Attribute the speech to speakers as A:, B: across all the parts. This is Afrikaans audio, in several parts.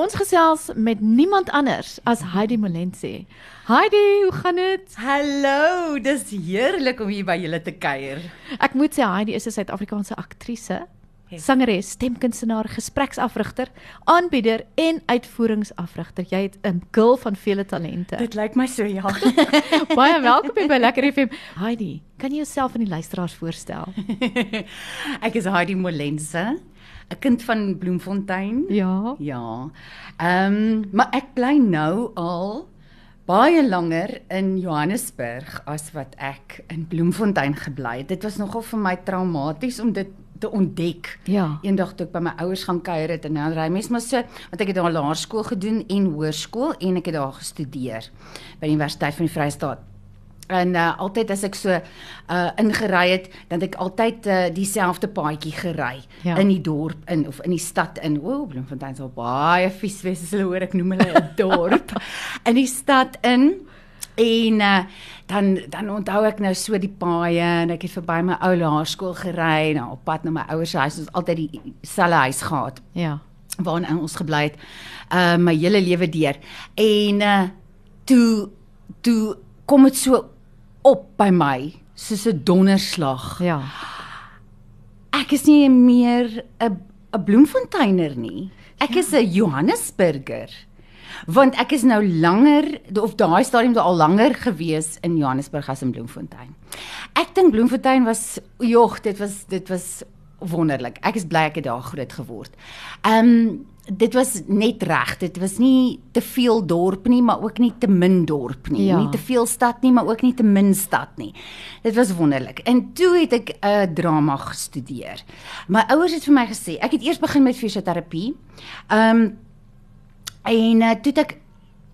A: ons gesels met niemand anders as Heidi Molense. Heidi, hoe gaan dit?
B: Hallo, dis heerlik om hier by julle te kuier.
A: Ek moet sê Heidi is 'n Suid-Afrikaanse aktrise, sangeres, stemkunstenaar, gespreksafrigter, aanbieder en uitvoeringsafrigter. Jy het 'n gul van vele talente.
B: Dit lyk my so ja.
A: Baie welkom by Lekker FM. Heidi, kan jy jouself aan die luisteraars voorstel?
B: ek is Heidi Molense. 'n kind van Bloemfontein.
A: Ja.
B: Ja. Ehm, um, maar ek bly nou al baie langer in Johannesburg as wat ek in Bloemfontein gebly het. Dit was nogal vir my traumaties om dit te ontdek.
A: Ja.
B: Eendag toe ek by my ouers gaan kuier het en nou ry mens maar so, want ek het daar laerskool gedoen en hoërskool en ek het daar gestudeer by die Universiteit van die Vrystaat. En uh, altyd as ek so uh ingery het, dan het ek altyd uh, dieselfde paadjie gery
A: Ja.
B: in die dorp in of in die stad in. O, Bloemfontein is al baie vies wees as hulle hoor ek noem hulle 'n dorp. in die stad in. En uh, dan dan onthou ek nou so die paaie en ek het verby my ou laerskool gery en op pad na my ouers huis. Ons altyd dieselfde huis gehad
A: Ja.
B: waarin ons gebly het uh my hele lewe deur. En uh toe toe kom dit so op by my soos 'n donderslag.
A: Ja.
B: Ek is nie meer 'n 'n Bloemfonteiner nie. Ek ja. is 'n Johannesburger. Want ek is nou langer of daai stadium al langer gewees in Johannesburg as in Bloemfontein. Ek dink Bloemfontein was jog, dit was dit was wonderlik. Ek is bly ek het daar groot geword. Ehm um, dit was net reg. Dit was nie te veel dorp nie, maar ook nie te min dorp nie.
A: Ja.
B: Nie te veel stad nie, maar ook nie te min stad nie. Dit was wonderlik. En toe het ek 'n uh, drama gestudeer. My ouers het vir my gesê, ek het eers begin met fisioterapie. Ehm um, en uh, toe ek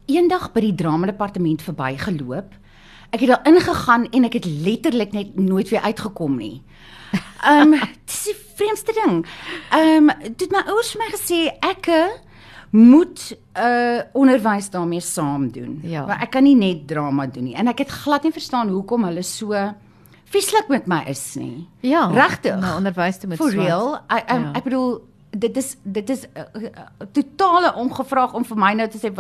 B: eendag by die drama departement verbygeloop. Ek het daar ingegaan en ek het letterlik net nooit weer uitgekom nie. Ehm um, dis die vreemdste ding. Ehm um, toe het my ouers vir my gesê ek moet uh onderwys daarmee saam doen.
A: Ja.
B: Maar ek kan nie net drama doen nie. En ek het glad nie verstaan hoekom hulle so vieslik met my is nie.
A: Ja.
B: Regtig?
A: Nou onderwys te moet
B: For
A: swat.
B: real? Ek
A: Ja.
B: ja. ek bedoel dit is dit is 'n uh, uh, totale ongevraag om vir my nou te sê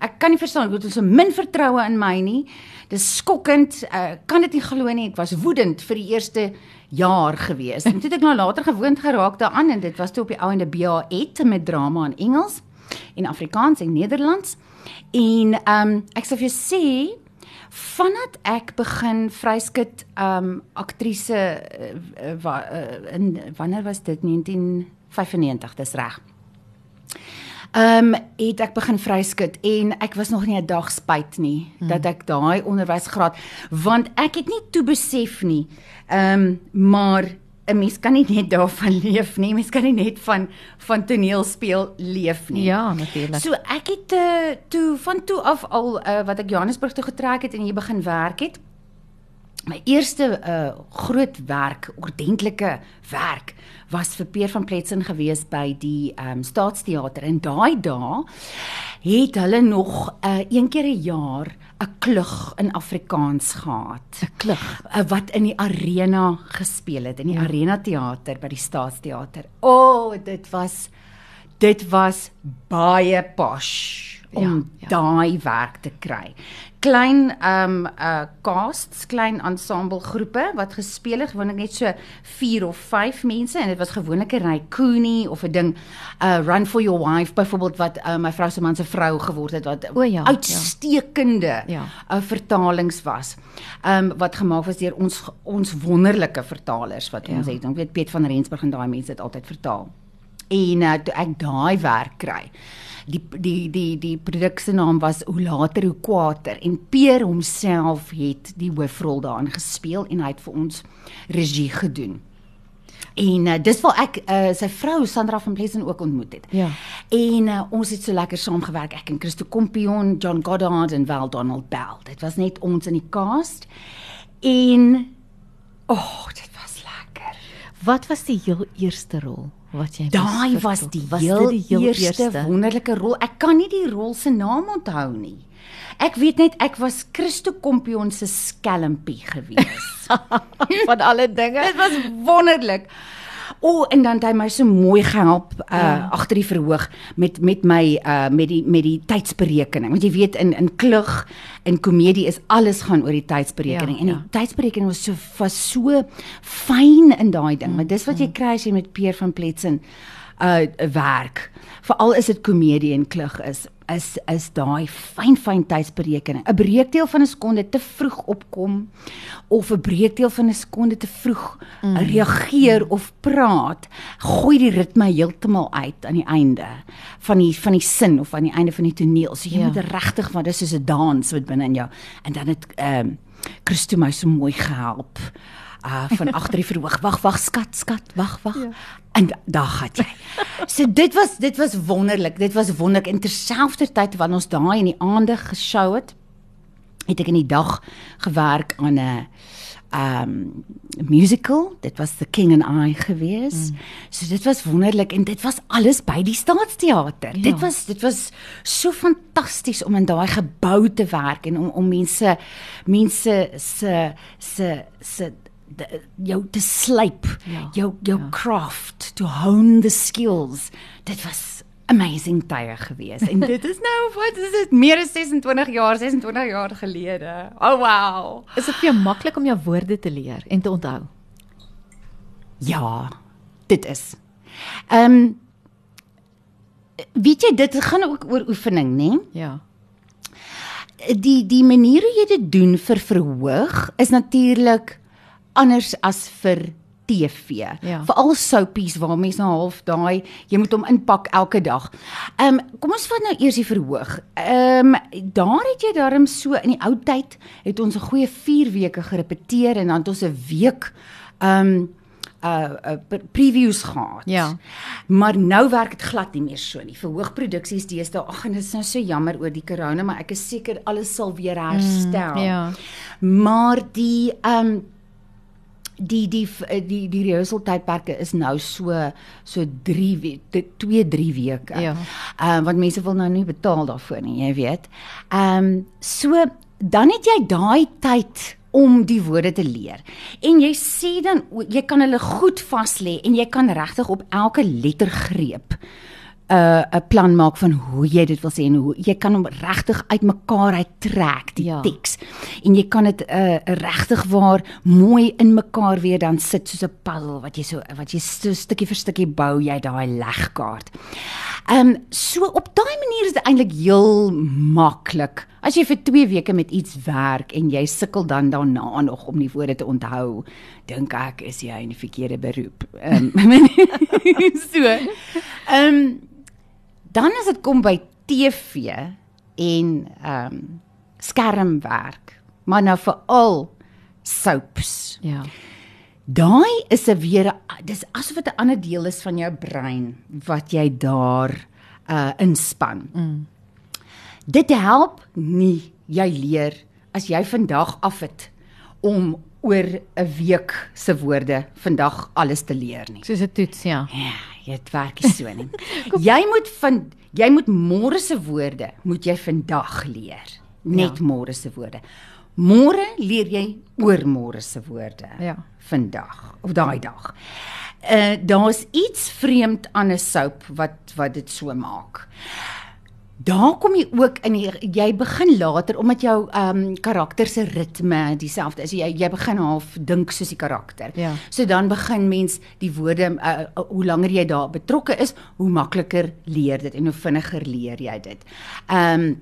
B: ek kan nie verstaan hoe dit so min vertroue in my nie. Dis skokkend. Uh, kan dit nie glo nie. Ek was woedend vir die eerste jaar gewees. En toe het ek nou later gewoond geraak daaraan en dit was toe op die ou ende BA et met drama in Engels en Afrikaans en Nederlands. En ehm um, ek sou vir jou sê vandat ek begin vryskut um, aktrise uh, wa, uh, in wanneer was dit 1995 dis reg. Ehm um, het ek begin vryskut en ek was nog nie 'n dag spyt nie hmm. dat ek daai onderwysgraad want ek het nie toe besef nie. Ehm um, maar 'n mens kan nie net daarvan leef nie. Mens kan nie net van van toneel speel leef nie.
A: Ja, natuurlik.
B: So ek het uh, toe van toe af al uh, wat ek Johannesburg toe getrek het en hier begin werk het. My eerste uh groot werk, ordentlike werk was vir Peer van Pletsen gewees by die um, Staatsteater en daai dae het hulle nog uh een keer 'n jaar 'n klug in Afrikaans gehad.
A: 'n klug.
B: Uh, wat in die arena gespeel het in die ja. Arena Theater by die Staatsteater. O, oh, dit was dit was baie posh om
A: Ja,
B: ja, daai werk te kry. Klein ehm um, uh casts, klein ensemble groepe wat gespeel het, gewoonlik net so 4 of 5 mense en dit was gewoonlik 'n Raikuni of 'n ding uh Run for your wife byvoorbeeld wat uh, my vrou se man se vrou geword het wat
A: O ja, ja.
B: uitstekende
A: Ja.
B: uh, vertalings was. Ehm um, wat gemaak was deur ons ons wonderlike vertalers wat
A: Ja.
B: ons het. Ons weet Piet van Rensburg en daai mense het altyd vertaal. En uh, toe ek daai werk kry. Die die die die produk se naam was Hoe later hoe kwaader en Peer homself het die hoofrol daarin gespeel en hy het vir ons regie gedoen. En uh, dis waar ek uh, sy vrou Sandra van Pleasant ook ontmoet het.
A: Ja.
B: En uh, ons het so lekker saamgewerk ek en Christo Kompion, John Goddard en Val Donald Bell. Dit was net ons in die cast. En o, oh, dit was lekker.
A: Wat was die heel eerste rol wat jy
B: Daai was die
A: was
B: heel,
A: die heel
B: eerste,
A: eerste
B: wonderlike rol. Ek kan nie die rol se naam onthou nie. Ek weet net ek was Christo Kompion se skelmpie gewees.
A: van alle dinge.
B: Dit was wonderlik. O, oh, en dan het hy my so mooi gehelp uh
A: Ja.
B: agter die verhoog met met my uh met die met die tydsberekening. Want jy weet in in klug en komedie is alles gaan oor die tydsberekening
A: Ja,
B: en die
A: ja.
B: tydsberekening was so was so fyn in daai
A: Mm,
B: ding. Maar dis wat jy kry as jy met Peer van Pletsen uh werk. Veral is dit komedie en klug is is is daai fyn fyn tydsberekening. 'n Breekdeel van 'n sekonde te vroeg opkom of 'n breekdeel van 'n sekonde te vroeg mm. reageer of praat, gooi die ritme heeltemal uit aan die einde van die van die sin of aan die einde van die toneel. So jy
A: Ja.
B: moet regtig want dis soos 'n dans wat binne in jou. En dan het ehm um, Christo my so mooi gehelp. Uh van agter die verhoog. Wag, wag, skat, skat, wag, wag. Ja. En da- daar gaan jy. So dit was dit was wonderlik. Dit was wonderlik en terselfdertyd wanneer ons daai in die aande geshow het, het ek in die dag gewerk aan 'n um musical. Dit was The King and I gewees. Mm. So dit was wonderlik en dit was alles by die Staatsteater.
A: Ja.
B: Dit was dit was so fantasties om in daai gebou te werk en om om mense mense se se se jou te slyp,
A: Ja,
B: jou jou
A: ja.
B: craft, to hone the skills. Dit was amazing tye gewees. En dit is nou wat is dit meer as 26 jaar, 26 jaar gelede. Oh wow.
A: Is dit vir jou maklik om jou woorde te leer en te onthou?
B: Ja, dit is. Ehm um, weet jy dit gaan ook oor oefening, né?
A: Ja.
B: Die die manier hoe jy dit doen vir verhoog is natuurlik anders as vir TV.
A: Ja.
B: Veral soapies waar mense nou half daai jy moet hom inpak elke dag. Ehm um, kom ons vat nou eers die verhoog. Ehm um, daar het jy darm so in die ou tyd het ons 'n goeie 4 weke gerepeteer en dan het ons 'n week ehm um, uh, uh pre- previews gehad.
A: Ja.
B: Maar nou werk dit glad nie meer so nie. Verhoogproduksies deesdae, ag en dit is nou so jammer oor die korona, maar ek is seker alles sal weer herstel.
A: Mm, ja.
B: Maar die ehm um, die die die die, die rehearsal tydperke is nou so so 3 2 3 weke.
A: Ja.
B: Ehm uh, want mense wil nou nie betaal daarvoor nie, jy weet. Ehm um, so dan het jy daai tyd om die woorde te leer. En jy sê dan jy kan hulle goed vas lê en jy kan regtig op elke lettergreep 'n uh, 'n plan maak van hoe jy dit wil sê en hoe jy kan hom regtig uitmekaar uittrek die
A: Ja.
B: teks. En jy kan dit uh, regtig waar mooi in mekaar weer dan sit soos 'n puzzle wat jy so wat jy so stukkie vir stukkie bou jy daai legkaart. Ehm um, so op daai manier is dit eintlik heel maklik. As jy vir 2 weke met iets werk en jy sukkel dan daarna nog om die woorde te onthou, dink ek is jy in die verkeerde beroep. Ehm um, so. Ehm um, dan as dit kom by TV en ehm um, skermwerk, maar nou veral soaps.
A: Ja.
B: Daai is 'n weer dis asof dit 'n ander deel is van jou brein wat jy daar uh inspann.
A: Mm.
B: Dit help nie jy leer as jy vandag af het om oor 'n week se woorde vandag alles te leer nie.
A: Soos 'n toets, ja.
B: Ja, dit werk nie so nie. jy moet van jy moet môre se woorde moet jy vandag leer. Net Ja. môre se woorde. Môre leer jy oor môre se woorde.
A: Ja.
B: Vandag of daai dag. Uh daar's iets vreemd aan 'n soap wat wat dit so maak. Daar kom jy ook in die, jy begin later omdat jou ehm um, karakter se ritme dieselfde is. Jy jy begin half dink soos die karakter.
A: Ja.
B: So dan begin mens die woorde uh, uh, hoe langer jy daar betrokke is, hoe makliker leer dit en hoe vinniger leer jy dit. Ehm um,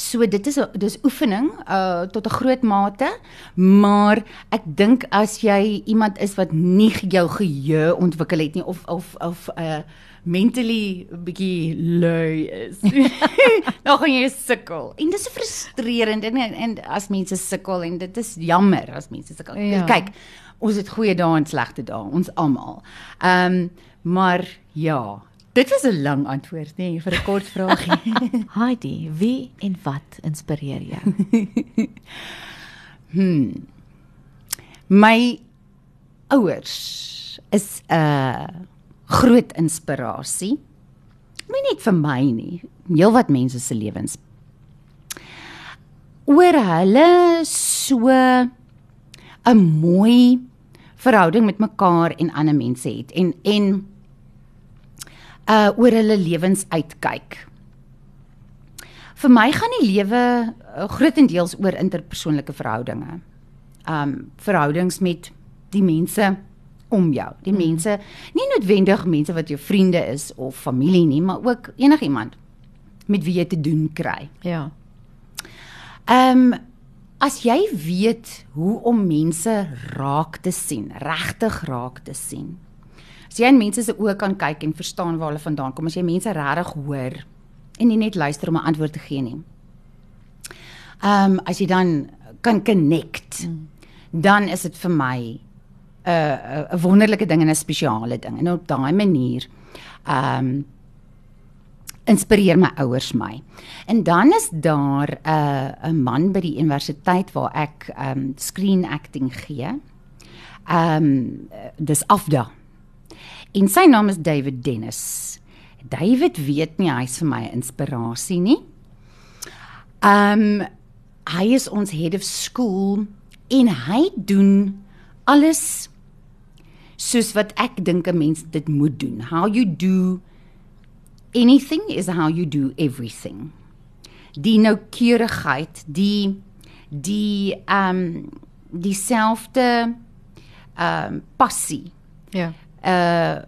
B: So dit is 'n dis oefening uh tot 'n groot mate, maar ek dink as jy iemand is wat nie jou geheue ontwikkel het nie of of of uh mentally bietjie lui is. dan gaan jy sukkel. En dis frustrerend en, en as mense sukkel en dit is jammer as mense sukkel.
A: Ja.
B: Kyk, ons het goeie dae en slegte dae, ons almal. Ehm um, maar ja, dit was 'n lang antwoord nê nee, vir 'n kort vraagie.
A: Heidi, wie en wat inspireer jou?
B: Hmm. My ouers is 'n uh, groot inspirasie. Nie net vir my nie, heelwat mense se lewens. Oor hulle so 'n mooi verhouding met mekaar en ander mense het en en uh oor hulle lewens uitkyk. Vir my gaan die lewe uh, grootendeels oor interpersoonlike verhoudinge. Um verhoudings met die mense om jou. Die
A: Mhm.
B: mense, nie noodwendig mense wat jou vriende is of familie nie, maar ook enigiemand met wie jy te doen kry.
A: Ja.
B: Ehm um, as jy weet hoe om mense raak te sien, regtig raak te sien. As jy in mense se oë kan kyk en verstaan waar hulle vandaan kom, as jy mense regtig hoor en nie net luister om 'n antwoord te gee nie. Ehm um, as jy dan kan connect, mm. dan is dit vir my 'n uh, 'n wonderlike ding en 'n spesiale ding. En op daai manier ehm um, inspireer my ouers my. En dan is daar 'n uh, 'n man by die universiteit waar ek ehm um, screen acting gee. Ehm um, dis Afda. En sy naam is David Dennis. David weet nie hy's vir my inspirasie nie. Ehm um, hy is ons head of school en hy doen alles soos wat ek dink 'n mens dit moet doen. How you do anything is how you do everything. Die noukeurigheid, die die ehm um, dieselfde ehm um, passie
A: Ja.
B: uh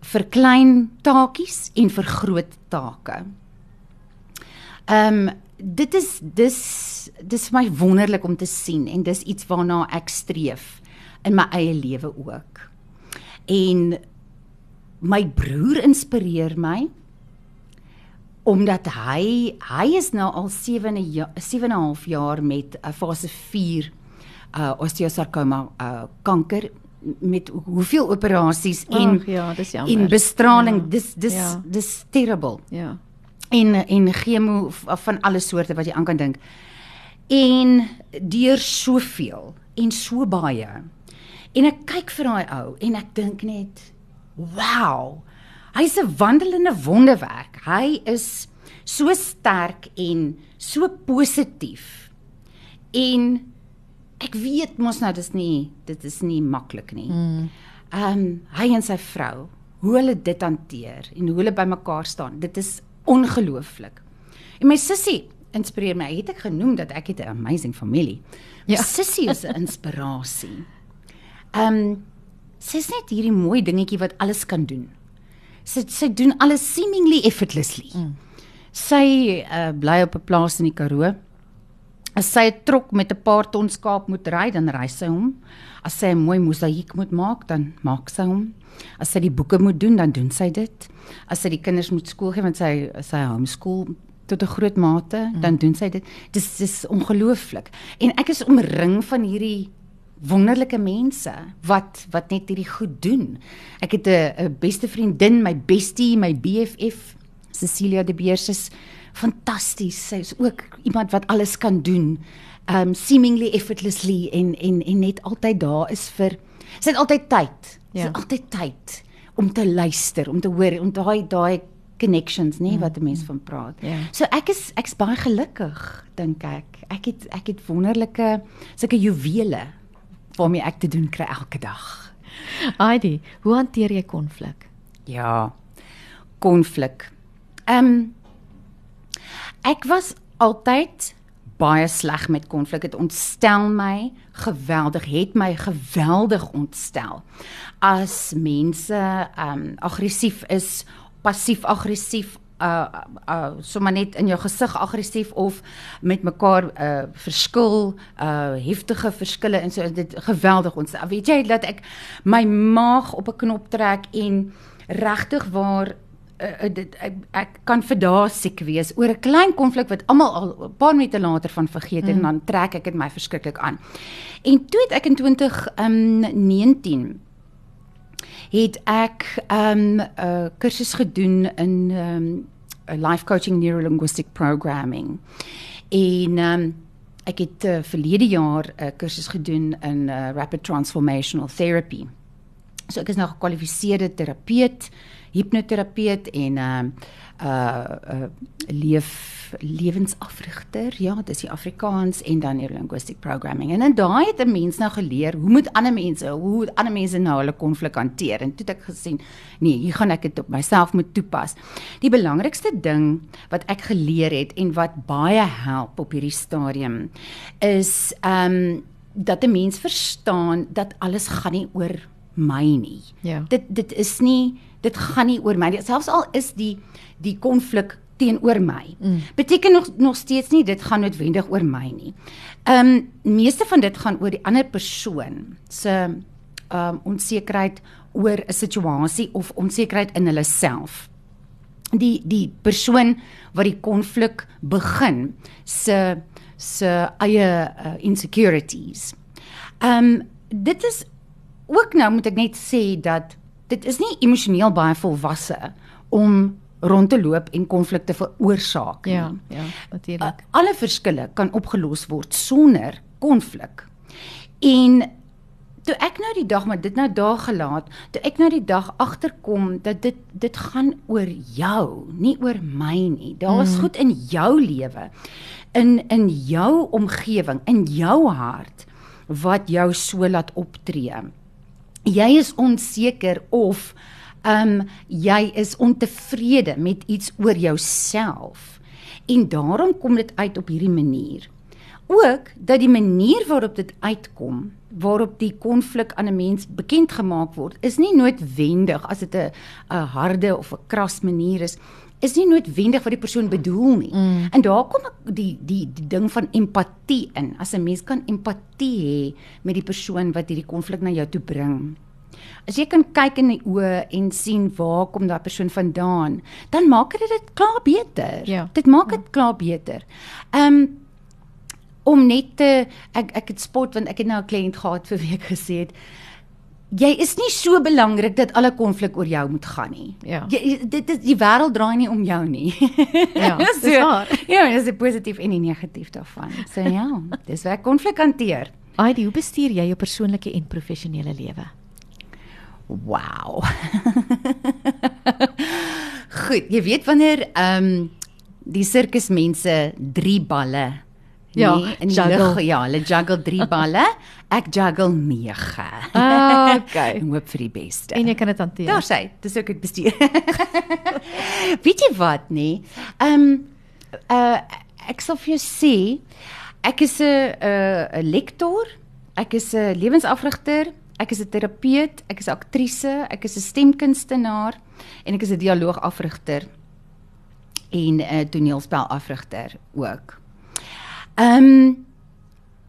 B: vir klein taakies en vir groot take. Ehm um, dit is dis dis vir my wonderlik om te sien en dis iets waarna ek streef in my eie lewe ook. En my broer inspireer my omdat hy hy is nou al 7 ja, 7 en 'n half jaar met 'n fase 4 uh osteosarkoma uh kanker met hoeveel operasies en
A: Ag, ja, dis jammer.
B: en bestraling
A: Ja,
B: dis dis
A: ja.
B: dis terrible
A: Ja.
B: en en chemo van alle soorte wat jy aan kan dink. En deur soveel en so baie. En ek kyk vir daai ou en ek dink net, "Wow. Hy's 'n wandelende wonderwerk. Hy is so sterk en so positief. En ek weet mos nou dis nie dit is nie maklik nie. Ehm um, hy en sy vrou, hoe hulle dit hanteer en hoe hulle bymekaar staan, dit is ongelooflik. En my sussie inspireer my. Het ek genoem dat ek het 'n amazing familie. My
A: Ja.
B: sussie is 'n inspirasie. Ehm um, sy's net hierdie mooi dingetjie wat alles kan doen. Sy sy doen alles seemingly effortlessly. Mm. Sy uh, bly op 'n plaas in die Karoo. As sy 'n trok met 'n paar ton skaap moet ry, dan ry sy hom. As sy 'n mooi mosaïek moet maak, dan maak sy hom. As sy die boeke moet doen, dan doen sy dit. As sy die kinders moet skool gee want sy sy homeschool tot 'n groot mate, mm. dan doen sy dit. Dis dis ongelooflik. En ek is omring van hierdie wonderlike mense wat wat net hierdie goed doen. Ek het 'n 'n beste vriendin, my bestie, my BFF, Cecilia de Beers is fantasties. Sy is ook iemand wat alles kan doen. Um seemingly effortlessly en en en net altyd daar is vir sy het altyd tyd. Sy
A: Ja.
B: het altyd tyd om te luister, om te hoor, om daai daai connections, nê, wat 'n mens van praat.
A: Ja.
B: So ek is ek's baie gelukkig, dink ek. Ek het ek het wonderlike sulke juwele waarmee ek te doen kry elke dag.
A: Heidi, hoe hanteer jy konflik?
B: Ja. Konflik. Ehm um, ek was altyd baie sleg met konflik. Dit ontstel my geweldig, het my geweldig ontstel. As mense ehm um, aggressief is, passief aggressief uh uh sommer net in jou gesig aggressief of met mekaar uh verskil uh heftige verskille en so dit geweldig ons weet jy dat ek my maag op 'n knop trek en regtig waar uh, uh, dit ek, ek kan vir dae siek wees oor 'n klein konflik wat almal al 'n paar minute later van vergeet mm. en dan trek ek dit my verskriklik aan. En toe het ek in 2019 het ek um, 'n uh, kursus gedoen in um, 'n life coaching neurolinguistic programming. En um, ek het uh, verlede jaar 'n uh, kursus gedoen in uh, rapid transformational therapy. So ek is nou gekwalifiseerde terapeut, hipnoterapeut en 'n uh, uh uh leef lewensafrigter. Ja, dis die Afrikaans en dan neurolinguistic programming. En in daai het 'n mens nou geleer hoe moet ander mense, hoe ander mense nou hulle konflik hanteer. En toe het ek gesien, nee, hier gaan ek dit op myself moet toepas. Die belangrikste ding wat ek geleer het en wat baie help op hierdie stadium is ehm um, dat 'n mens verstaan dat alles gaan nie oor my nie.
A: Ja.
B: Dit dit is nie dit gaan nie oor my nie. Selfs al is die die konflik teenoor my. Mm. Beteken nog nog steeds nie dit gaan noodwendig oor my nie. Ehm um, meeste van dit gaan oor die ander persoon se ehm um, onsekerheid oor 'n situasie of onsekerheid in hulle self. Die die persoon wat die konflik begin se se eie uh, insecurities. Ehm um, dit is ook nou moet ek net sê dat dit is nie emosioneel baie volwasse om rond te loop en konflikte veroorsaak nie.
A: Ja, ja, natuurlik.
B: Alle verskille kan opgelos word sonder konflik. En toe ek nou die dag maar dit nou daar gelaat, toe ek nou die dag agterkom dat dit dit gaan oor jou, nie oor my nie. Daar's mm. goed in jou lewe in in jou omgewing, in jou hart wat jou so laat optree. Jy is onseker of ehm um, jy is ontevrede met iets oor jouself. En daarom kom dit uit op hierdie manier. Ook dat die manier waarop dit uitkom, waarop die konflik aan 'n mens bekend gemaak word, is nie noodwendig as dit 'n 'n harde of 'n kras manier is, is nie noodwendig wat die persoon bedoel nie. Mm. En daar kom die die die ding van empatie in. As 'n mens kan empatie hê met die persoon wat hierdie konflik na jou toe bring. As jy kan kyk in die oë en sien waar kom daai persoon vandaan, dan maak dit dit klaar beter.
A: Ja.
B: Dit maak dit ja. klaar beter. Ehm um, om net te ek ek het spot want ek het nou 'n kliënt gehad vir week gesê het jy is nie so belangrik dat alle konflik oor jou moet gaan nie.
A: Ja.
B: Jy dit is die wêreld draai nie om jou nie.
A: Ja,
B: so,
A: dis waar.
B: Ja, dis die positief en die negatief daarvan. So ja, dis waar konflik hanteer.
A: Heidi, hoe bestuur jy jou persoonlike en professionele lewe?
B: Wow. Goed, jy weet wanneer ehm um, die sirkusmense 3 balle
A: Ja,
B: nee, in die lug, ja, hulle juggle 3 balle. Ek juggle 9.
A: Ah, okay.
B: En hoop vir die beste.
A: En jy kan dit hanteer.
B: Daar sê, dis ook dit bestuur. Weet jy wat nê? Ehm uh ek sal vir jou sê ek is 'n 'n 'n lektor, ek is 'n lewensafrigter, ek is 'n terapeut, ek is 'n aktrise, ek is 'n stemkunstenaar en ek is 'n dialoogafrigter en 'n toneelspelafrigter ook. Ehm um,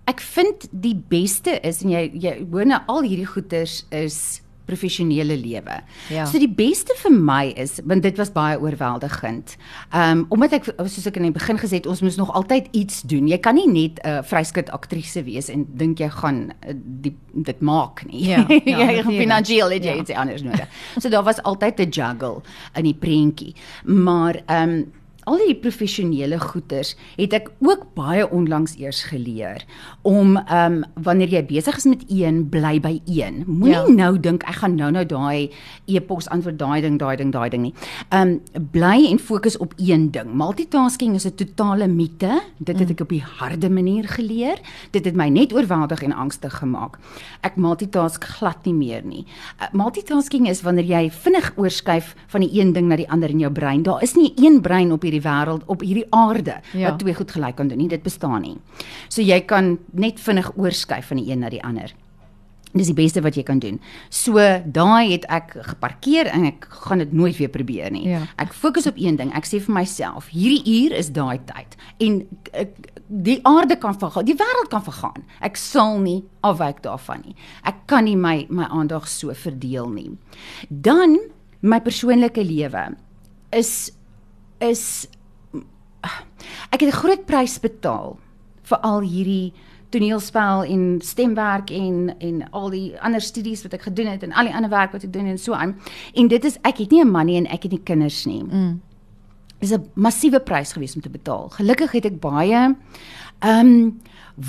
B: ek vind die beste is en jy jy hoor nou al hierdie goeters is professionele lewe.
A: Ja.
B: So die beste vir my is want dit was baie oorweldigend. Ehm um, omdat ek soos ek in die begin gesê het ons moet nog altyd iets doen. Jy kan nie net 'n uh, vryskut aktrise wees en dink jy gaan uh, die dit maak nie.
A: Ja, ja,
B: jy gaan finansiëel het jy
A: Ja.
B: iets anders nodig. So daar was altyd 'n juggle in die prentjie. Maar ehm um, al die professionele goeters het ek ook baie onlangs eers geleer om ehm um, wanneer jy besig is met een bly by een. Moenie Ja. nou dink ek gaan nou nou daai e-pos antwoord daai ding daai ding daai ding nie. Ehm um, bly en fokus op een ding. Multitasking is 'n totale mite. Dit het ek op die harde manier geleer. Dit het my net oorweldig en angstig gemaak. Ek multitask glad nie meer nie. Uh, multitasking is wanneer jy vinnig oorskuif van die een ding na die ander in jou brein. Daar is nie een brein op hierdie wêreld op hierdie aarde
A: Ja.
B: wat twee goed gelyk kan doen nie. Dit bestaan nie. So jy kan net vinnig oorskuif van die een na die ander. Dis die beste wat jy kan doen. So daai het ek geparkeer en ek gaan dit nooit weer probeer nie.
A: Ja.
B: Ek fokus op een ding. Ek sê vir myself, hierdie uur is daai tyd. En ek, die aarde kan vergaan, die wêreld kan vergaan. Ek sal nie afwyk daarvan nie. Ek kan nie my my aandag so verdeel nie. Dan my persoonlike lewe is is ek het 'n groot prys betaal vir al hierdie toneelspel en stemwerk en en al die ander studies wat ek gedoen het en al die ander werk wat ek doen en so aan. En dit is ek het nie 'n man nie en ek het nie kinders nie.
A: Mm.
B: Dis 'n massiewe prys gewees om te betaal. Gelukkig het ek baie ehm um,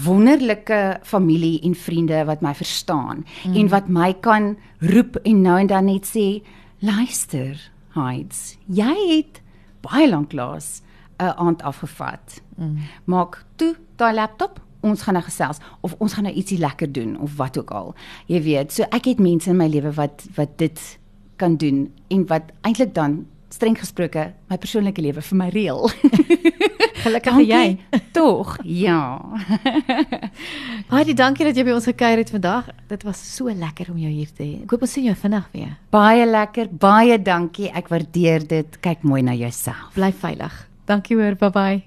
B: wonderlike familie en vriende wat my verstaan mm. en wat my kan roep en nou en dan net sê luister Heids jy het baie lank laas 'n aand afgevat. Mm. Maak toe daai laptop ons gaan nou gesels of ons gaan nou ietsie lekker doen of wat ook al. Jy weet, so ek het mense in my lewe wat wat dit kan doen en wat eintlik dan streng gesproke my persoonlike lewe vir my reël.
A: Gelukkig vir jy.
B: Tog, ja.
A: Baie dankie dat jy by ons gekuier het vandag. Dit was so lekker om jou hier te hê. Ek hoop ons sien jou vinnig weer.
B: Baie lekker, baie dankie. Ek waardeer dit. Kyk mooi na jouself.
A: Bly veilig. Dankie hoor. Bye bye.